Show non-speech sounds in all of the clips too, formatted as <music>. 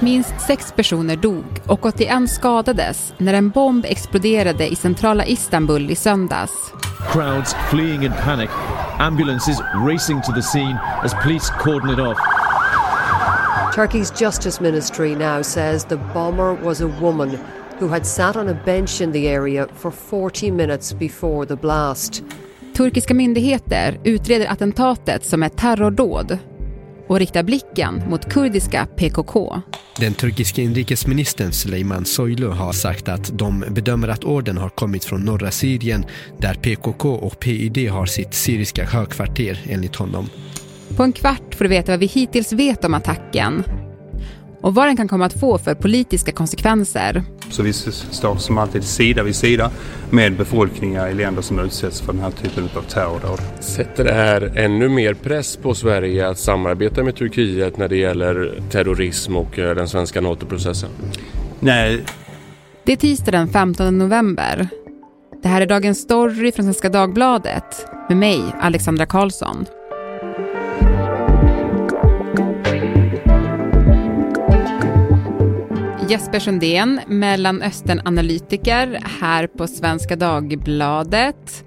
Minst sex personer dog och 81 skadades när en bomb exploderade i centrala Istanbul i söndags. Crowds fleeing in panic, ambulances racing to the scene as police cordon it off. Turkey's Justice Ministry now says the bomber was a woman who had sat on a bench in the area for 40 minutes before the blast. Turkiska myndigheter utreder attentatet som ett terrordåd och riktar blicken mot kurdiska PKK. Den turkiska inrikesministern Süleyman Soylu har sagt att de bedömer att orden har kommit från norra Syrien där PKK och PYD har sitt syriska högkvarter enligt honom. På en kvart får du veta vad vi hittills vet om attacken och vad den kan komma att få för politiska konsekvenser. Så vi står som alltid sida vid sida med befolkningar i länder som utsätts för den här typen av terrordåd. Sätter det här ännu mer press på Sverige att samarbeta med Turkiet när det gäller terrorism och eh, den svenska NATO-processen? Nej. Det är tisdag den 15 november. Det här är dagens story från Svenska Dagbladet med mig, Alexandra Karlsson. Jesper Sundén, Mellanösternanalytiker här på Svenska Dagbladet.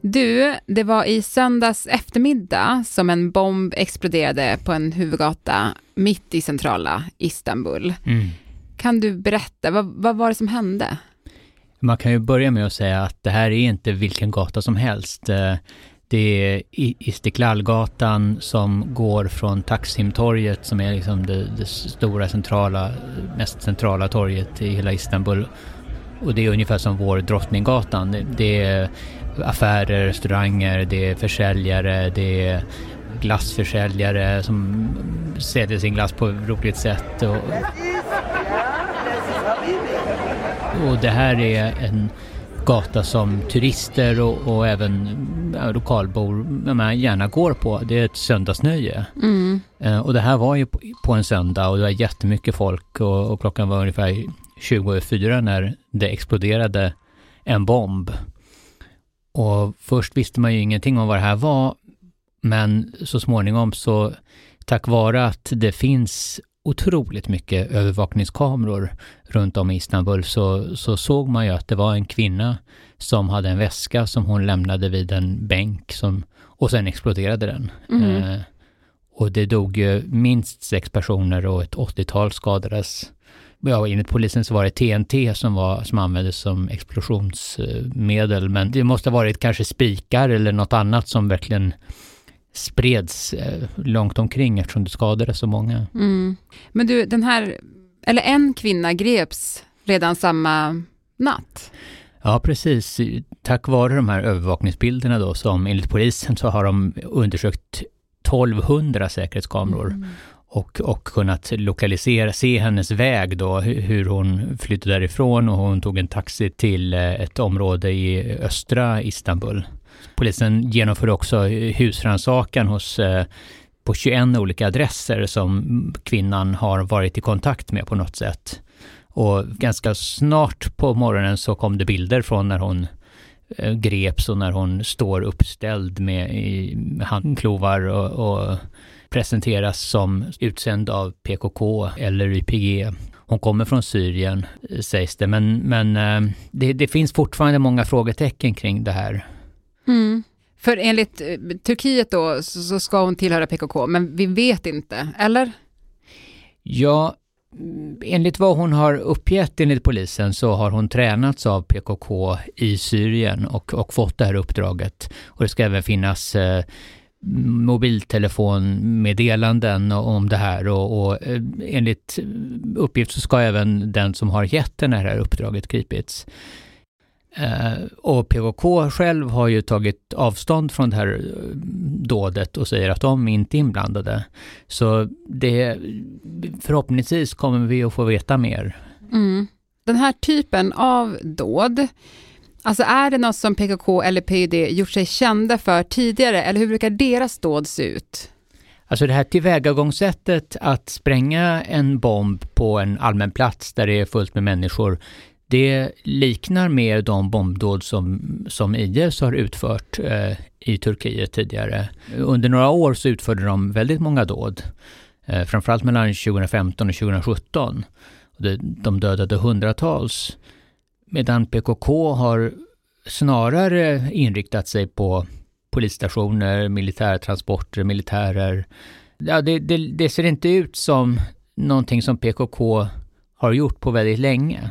Du, det var i söndags eftermiddag som en bomb exploderade på en huvudgata mitt i centrala Istanbul. Mm. Kan du berätta, vad, vad var det som hände? Man kan ju börja med att säga att det här är inte vilken gata som helst. Det är Istiklalgatan som går från Taksimtorget som är liksom det, det, stora centrala, mest centrala torget i hela Istanbul. Och det är ungefär som vår Drottninggatan. Det är affärer, restauranger, det är försäljare, det är glassförsäljare som säljer sin glass på ett roligt sätt. Och, och det här är en gata som turister och, och även ja, lokalbor menar, gärna går på. Det är ett söndagsnöje. Mm. Eh, och det här var ju på, på, en söndag och det var jättemycket folk och, och klockan var ungefär 24 när det exploderade en bomb. Och först visste man ju ingenting om vad det här var, men så småningom så tack vare att det finns otroligt mycket övervakningskameror runt om i Istanbul så, så såg man ju att det var en kvinna som hade en väska som hon lämnade vid en bänk som, och sen exploderade den. Mm. Eh, och det dog ju minst sex personer och ett 80-tal skadades. Ja, enligt polisen så var det TNT som, var, som användes som explosionsmedel, men det måste ha varit kanske spikar eller något annat som verkligen spreds eh, långt omkring eftersom det skadade så många. Mm. Men du, den här, eller en kvinna greps redan samma natt? Ja, precis. Tack vare de här övervakningsbilderna då, som enligt polisen så har de undersökt 1200 säkerhetskameror mm. och, och kunnat lokalisera, se hennes väg då, hur hon flydde därifrån och hon tog en taxi till eh, ett område i östra Istanbul. Polisen genomförde också eh, husrannsakan hos eh, på 21 olika adresser som kvinnan har varit i kontakt med på något sätt. Och ganska snart på morgonen så kom det bilder från när hon eh, greps och när hon står uppställd med handklovar och, och presenteras som utsänd av PKK eller YPG. Hon kommer från Syrien sägs det, men, men det, det finns fortfarande många frågetecken kring det här. Mm. För enligt eh, Turkiet då så ska hon tillhöra PKK, men vi vet inte, eller? Ja, enligt vad hon har uppgett enligt polisen så har hon tränats av PKK i Syrien och, och fått det här uppdraget. Och det ska även finnas eh, mobiltelefonmeddelanden om det här och, och eh, enligt uppgift så ska även den som har gett den här uppdraget gripits. Eh, och PKK själv har ju tagit avstånd från det här eh, dådet och säger att de inte är inblandade. Så det, förhoppningsvis kommer vi att få veta mer. Mm. Den här typen av dåd, alltså är det något som PKK eller PYD gjort sig kända för tidigare, eller hur brukar deras dåd se ut? Alltså det här tillvägagångssättet att spränga en bomb på en allmän plats där det är fullt med människor, det liknar mer de bombdåd som, som IS har utfört eh, i Turkiet tidigare. Under några år så utförde de väldigt många dåd. eh, framförallt mellan 2015 och 2017. De dödade hundratals, medan PKK har snarare inriktat sig på polisstationer, militärtransporter, militärer. Ja, det, det, det ser inte ut som någonting som PKK har gjort på väldigt länge.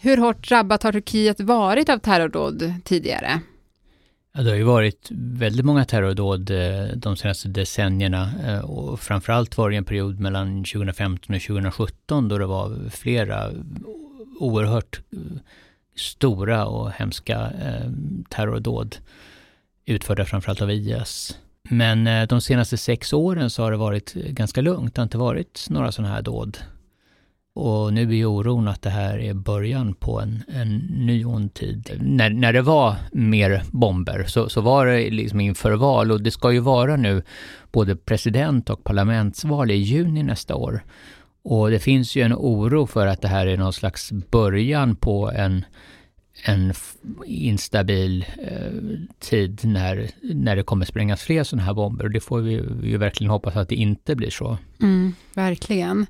Hur hårt drabbat har Turkiet varit av terrordåd tidigare? Ja, det har ju varit väldigt många terrordåd eh, de senaste decennierna eh, och framförallt var det en period mellan 2015 och 2017 då det var flera oerhört eh, stora och hemska terrordåd utförda framförallt av IS. Men de senaste sex åren så har det varit ganska lugnt. Det har inte varit några sådana här dåd och nu är ju oron att det här är början på en, en ny ond tid. När, när det var mer bomber så, så var det liksom inför val och det ska ju vara nu både president och parlamentsval i juni nästa år. Och det finns ju en oro för att det här är någon slags början på en, en instabil eh, tid när, när det kommer sprängas fler sådana här bomber. Och det får vi ju verkligen hoppas att det inte blir så. Mm, verkligen.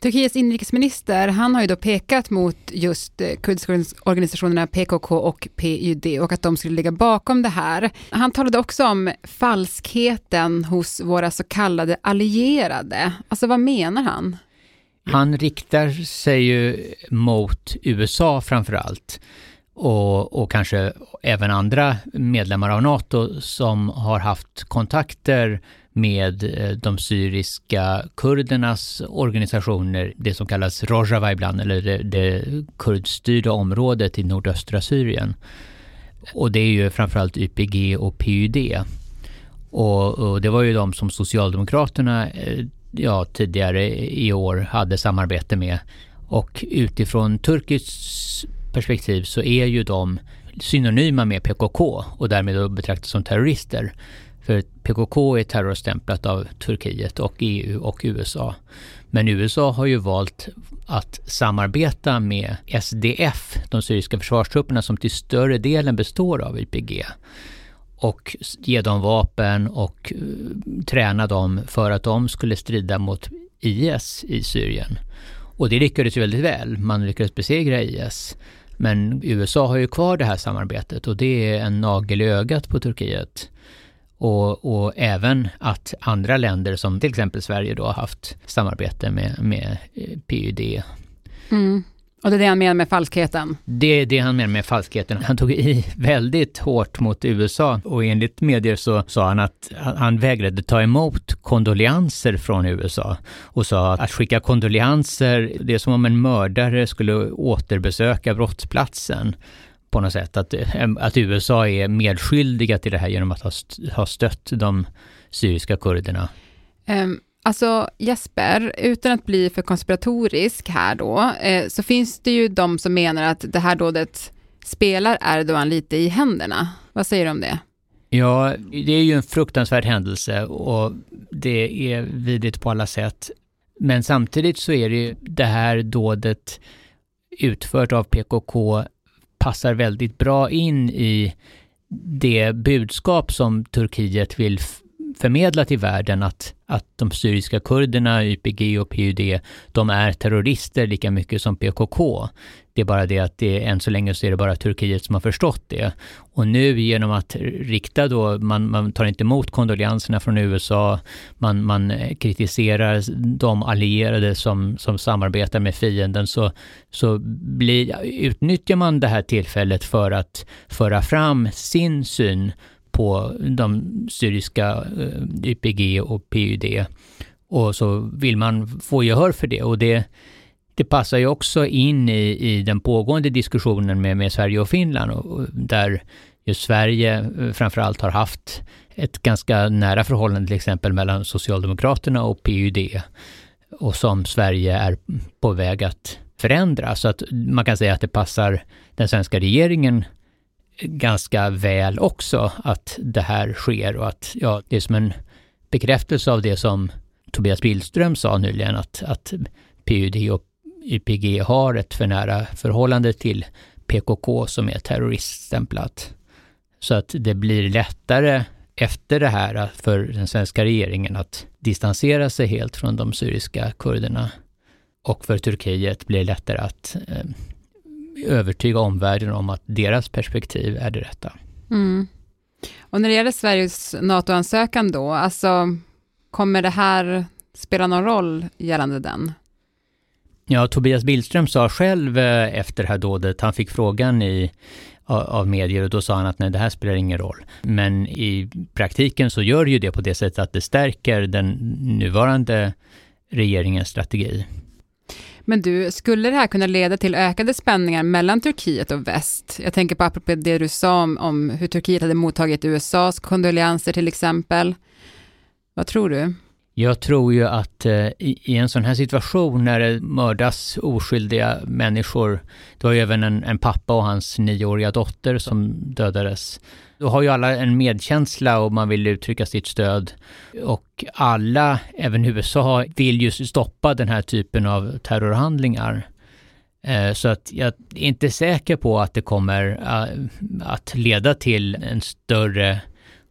Turkiets inrikesminister, han har ju då pekat mot just eh, kurdiska organisationerna PKK och PYD och att de skulle ligga bakom det här. Han talade också om falskheten hos våra så kallade allierade. Alltså vad menar han? Han riktar sig ju mot USA framför allt och, och kanske även andra medlemmar av NATO som har haft kontakter med eh, de syriska kurdernas organisationer, det som kallas Rojava ibland, eller det, det kurdstyrda området i nordöstra Syrien. Och det är ju framförallt YPG och PYD. Och, och det var ju de som Socialdemokraterna eh, ja, tidigare i år hade samarbete med. Och utifrån turkiskt perspektiv så är ju de synonyma med PKK och därmed betraktas som terrorister. För PKK är terrorstämplat av Turkiet och EU och USA. Men USA har ju valt att samarbeta med SDF, de syriska försvarstrupperna som till större delen består av YPG. Och ge dem vapen och eh, träna dem för att de skulle strida mot IS i Syrien. Och det lyckades ju väldigt väl. Man lyckades besegra IS. Men USA har ju kvar det här samarbetet och det är en nagel i ögat på Turkiet. Och, och, även att andra länder som till exempel Sverige då har haft samarbete med, med eh, PYD. Mm. Och det är det han menar med falskheten? Det är det han menar med falskheten. Han tog i väldigt hårt mot USA och enligt medier så sa han att han vägrade ta emot kondoleanser från USA och sa att skicka kondoleanser, det är som om en mördare skulle återbesöka brottsplatsen på något sätt. Att, att USA är medskyldiga till det här genom att ha, ha stött de syriska kurderna. Um, alltså Jesper, utan att bli för konspiratorisk här då, eh, så finns det ju de som menar att det här dådet spelar Erdogan lite i händerna. Vad säger du om det? Ja, det är ju en fruktansvärd händelse och det är vidrigt på alla sätt. Men samtidigt så är det ju det här dådet utfört av PKK passar väldigt bra in i det budskap som Turkiet vill förmedla till världen att, att de syriska kurderna, YPG och PYD, de är terrorister lika mycket som PKK. Det är bara det att det, än så länge så är det bara Turkiet som har förstått det. Och nu genom att rikta då, man, man tar inte emot kondolenserna från USA, man, man kritiserar de allierade som, som samarbetar med fienden, så, så blir, utnyttjar man det här tillfället för att föra fram sin syn på de syriska eh, YPG och PYD. Och så vill man få gehör för det. Och det, det passar ju också in i, i den pågående diskussionen med, med Sverige och Finland och, och där just Sverige eh, framförallt har haft ett ganska nära förhållande till exempel mellan Socialdemokraterna och PUD och som Sverige är på väg att förändra. Så att man kan säga att det passar den svenska regeringen ganska väl också att det här sker och att ja, det är som en bekräftelse av det som Tobias Billström sa nyligen att, att PUD och YPG har ett för nära förhållande till PKK som är terroriststämplat. Så att det blir lättare efter det här för den svenska regeringen att distansera sig helt från de syriska kurderna. Och för Turkiet blir det lättare att eh, övertyga omvärlden om att deras perspektiv är det rätta. Mm. Och när det gäller Sveriges NATO-ansökan då, alltså kommer det här spela någon roll gällande den? Ja, Tobias Billström sa själv eh, efter det här dådet, han fick frågan i, av medier och då sa han att nej, det här spelar ingen roll. Men i praktiken så gör det ju det på det sättet att det stärker den nuvarande regeringens strategi. Men du, skulle det här kunna leda till ökade spänningar mellan Turkiet och väst? Jag tänker på apropå det du sa om, om hur Turkiet hade mottagit USAs kondolenser till exempel. Vad tror du? Jag tror ju att eh, i, i, en sån här situation när det mördas oskyldiga människor, det var ju även en, en pappa och hans nioåriga dotter som dödades. Då har ju alla en medkänsla och man vill uttrycka sitt stöd. Och alla, även USA, vill ju stoppa den här typen av terrorhandlingar. Eh, så att jag är inte säker på att det kommer eh, att leda till en större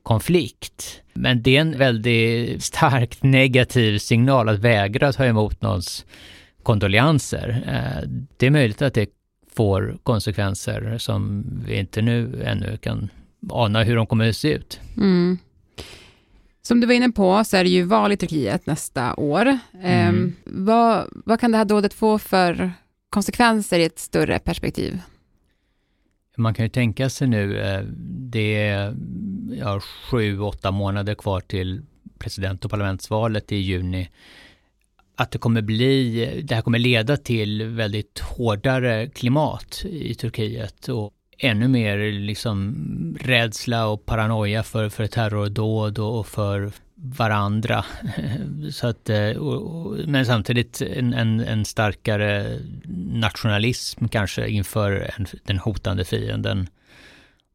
konflikt. Men det är en väldigt starkt negativ signal att vägra ta emot någons kondolenser. Eh, det är möjligt att det får konsekvenser som vi inte nu ännu kan ana hur de kommer att se ut. Mm. Som du var inne på så är det ju val i Turkiet nästa år. Mm. Um, vad, vad kan det här dådet få för konsekvenser i ett större perspektiv? Man kan ju tänka sig nu, eh, det är ja, sju, åtta månader kvar till president och parlamentsvalet i juni. Att det kommer bli, det här kommer leda till väldigt hårdare klimat i Turkiet och ännu mer liksom rädsla och paranoia för, för terrordåd och för varandra. <laughs> Så att, eh, men samtidigt en, en, en, starkare nationalism kanske inför en, den hotande fienden.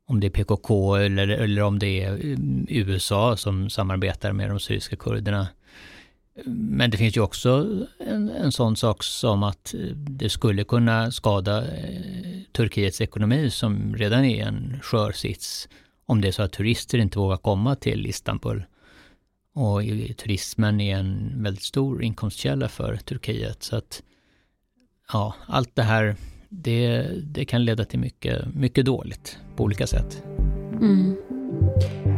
Om det är PKK eller, eller om det är eh, USA som samarbetar med de syriska kurderna. Men det finns ju också en, en sån sak som att det skulle kunna skada eh, Turkiets ekonomi som redan är en skör sits om det är så att turister inte vågar komma till Istanbul. Och turismen är en väldigt stor inkomstkälla för Turkiet. Så att ja, allt det här, det, det kan leda till mycket, mycket dåligt på olika sätt. Mm.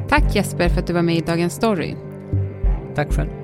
Tack Jesper för att du var med i Dagens Story. Tack själv.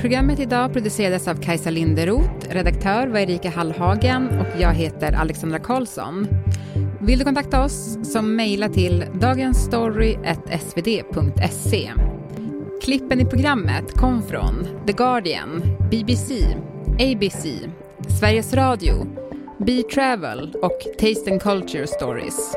Programmet idag producerades av Kajsa Linderoth, redaktör var Erika Hallhagen och jag heter Alexandra Karlsson. Vill du kontakta oss så mejla till dagensstory.svd.se. Klippen i programmet kom från The Guardian, BBC, ABC, Sveriges Radio, B-Travel och Taste and Culture Stories.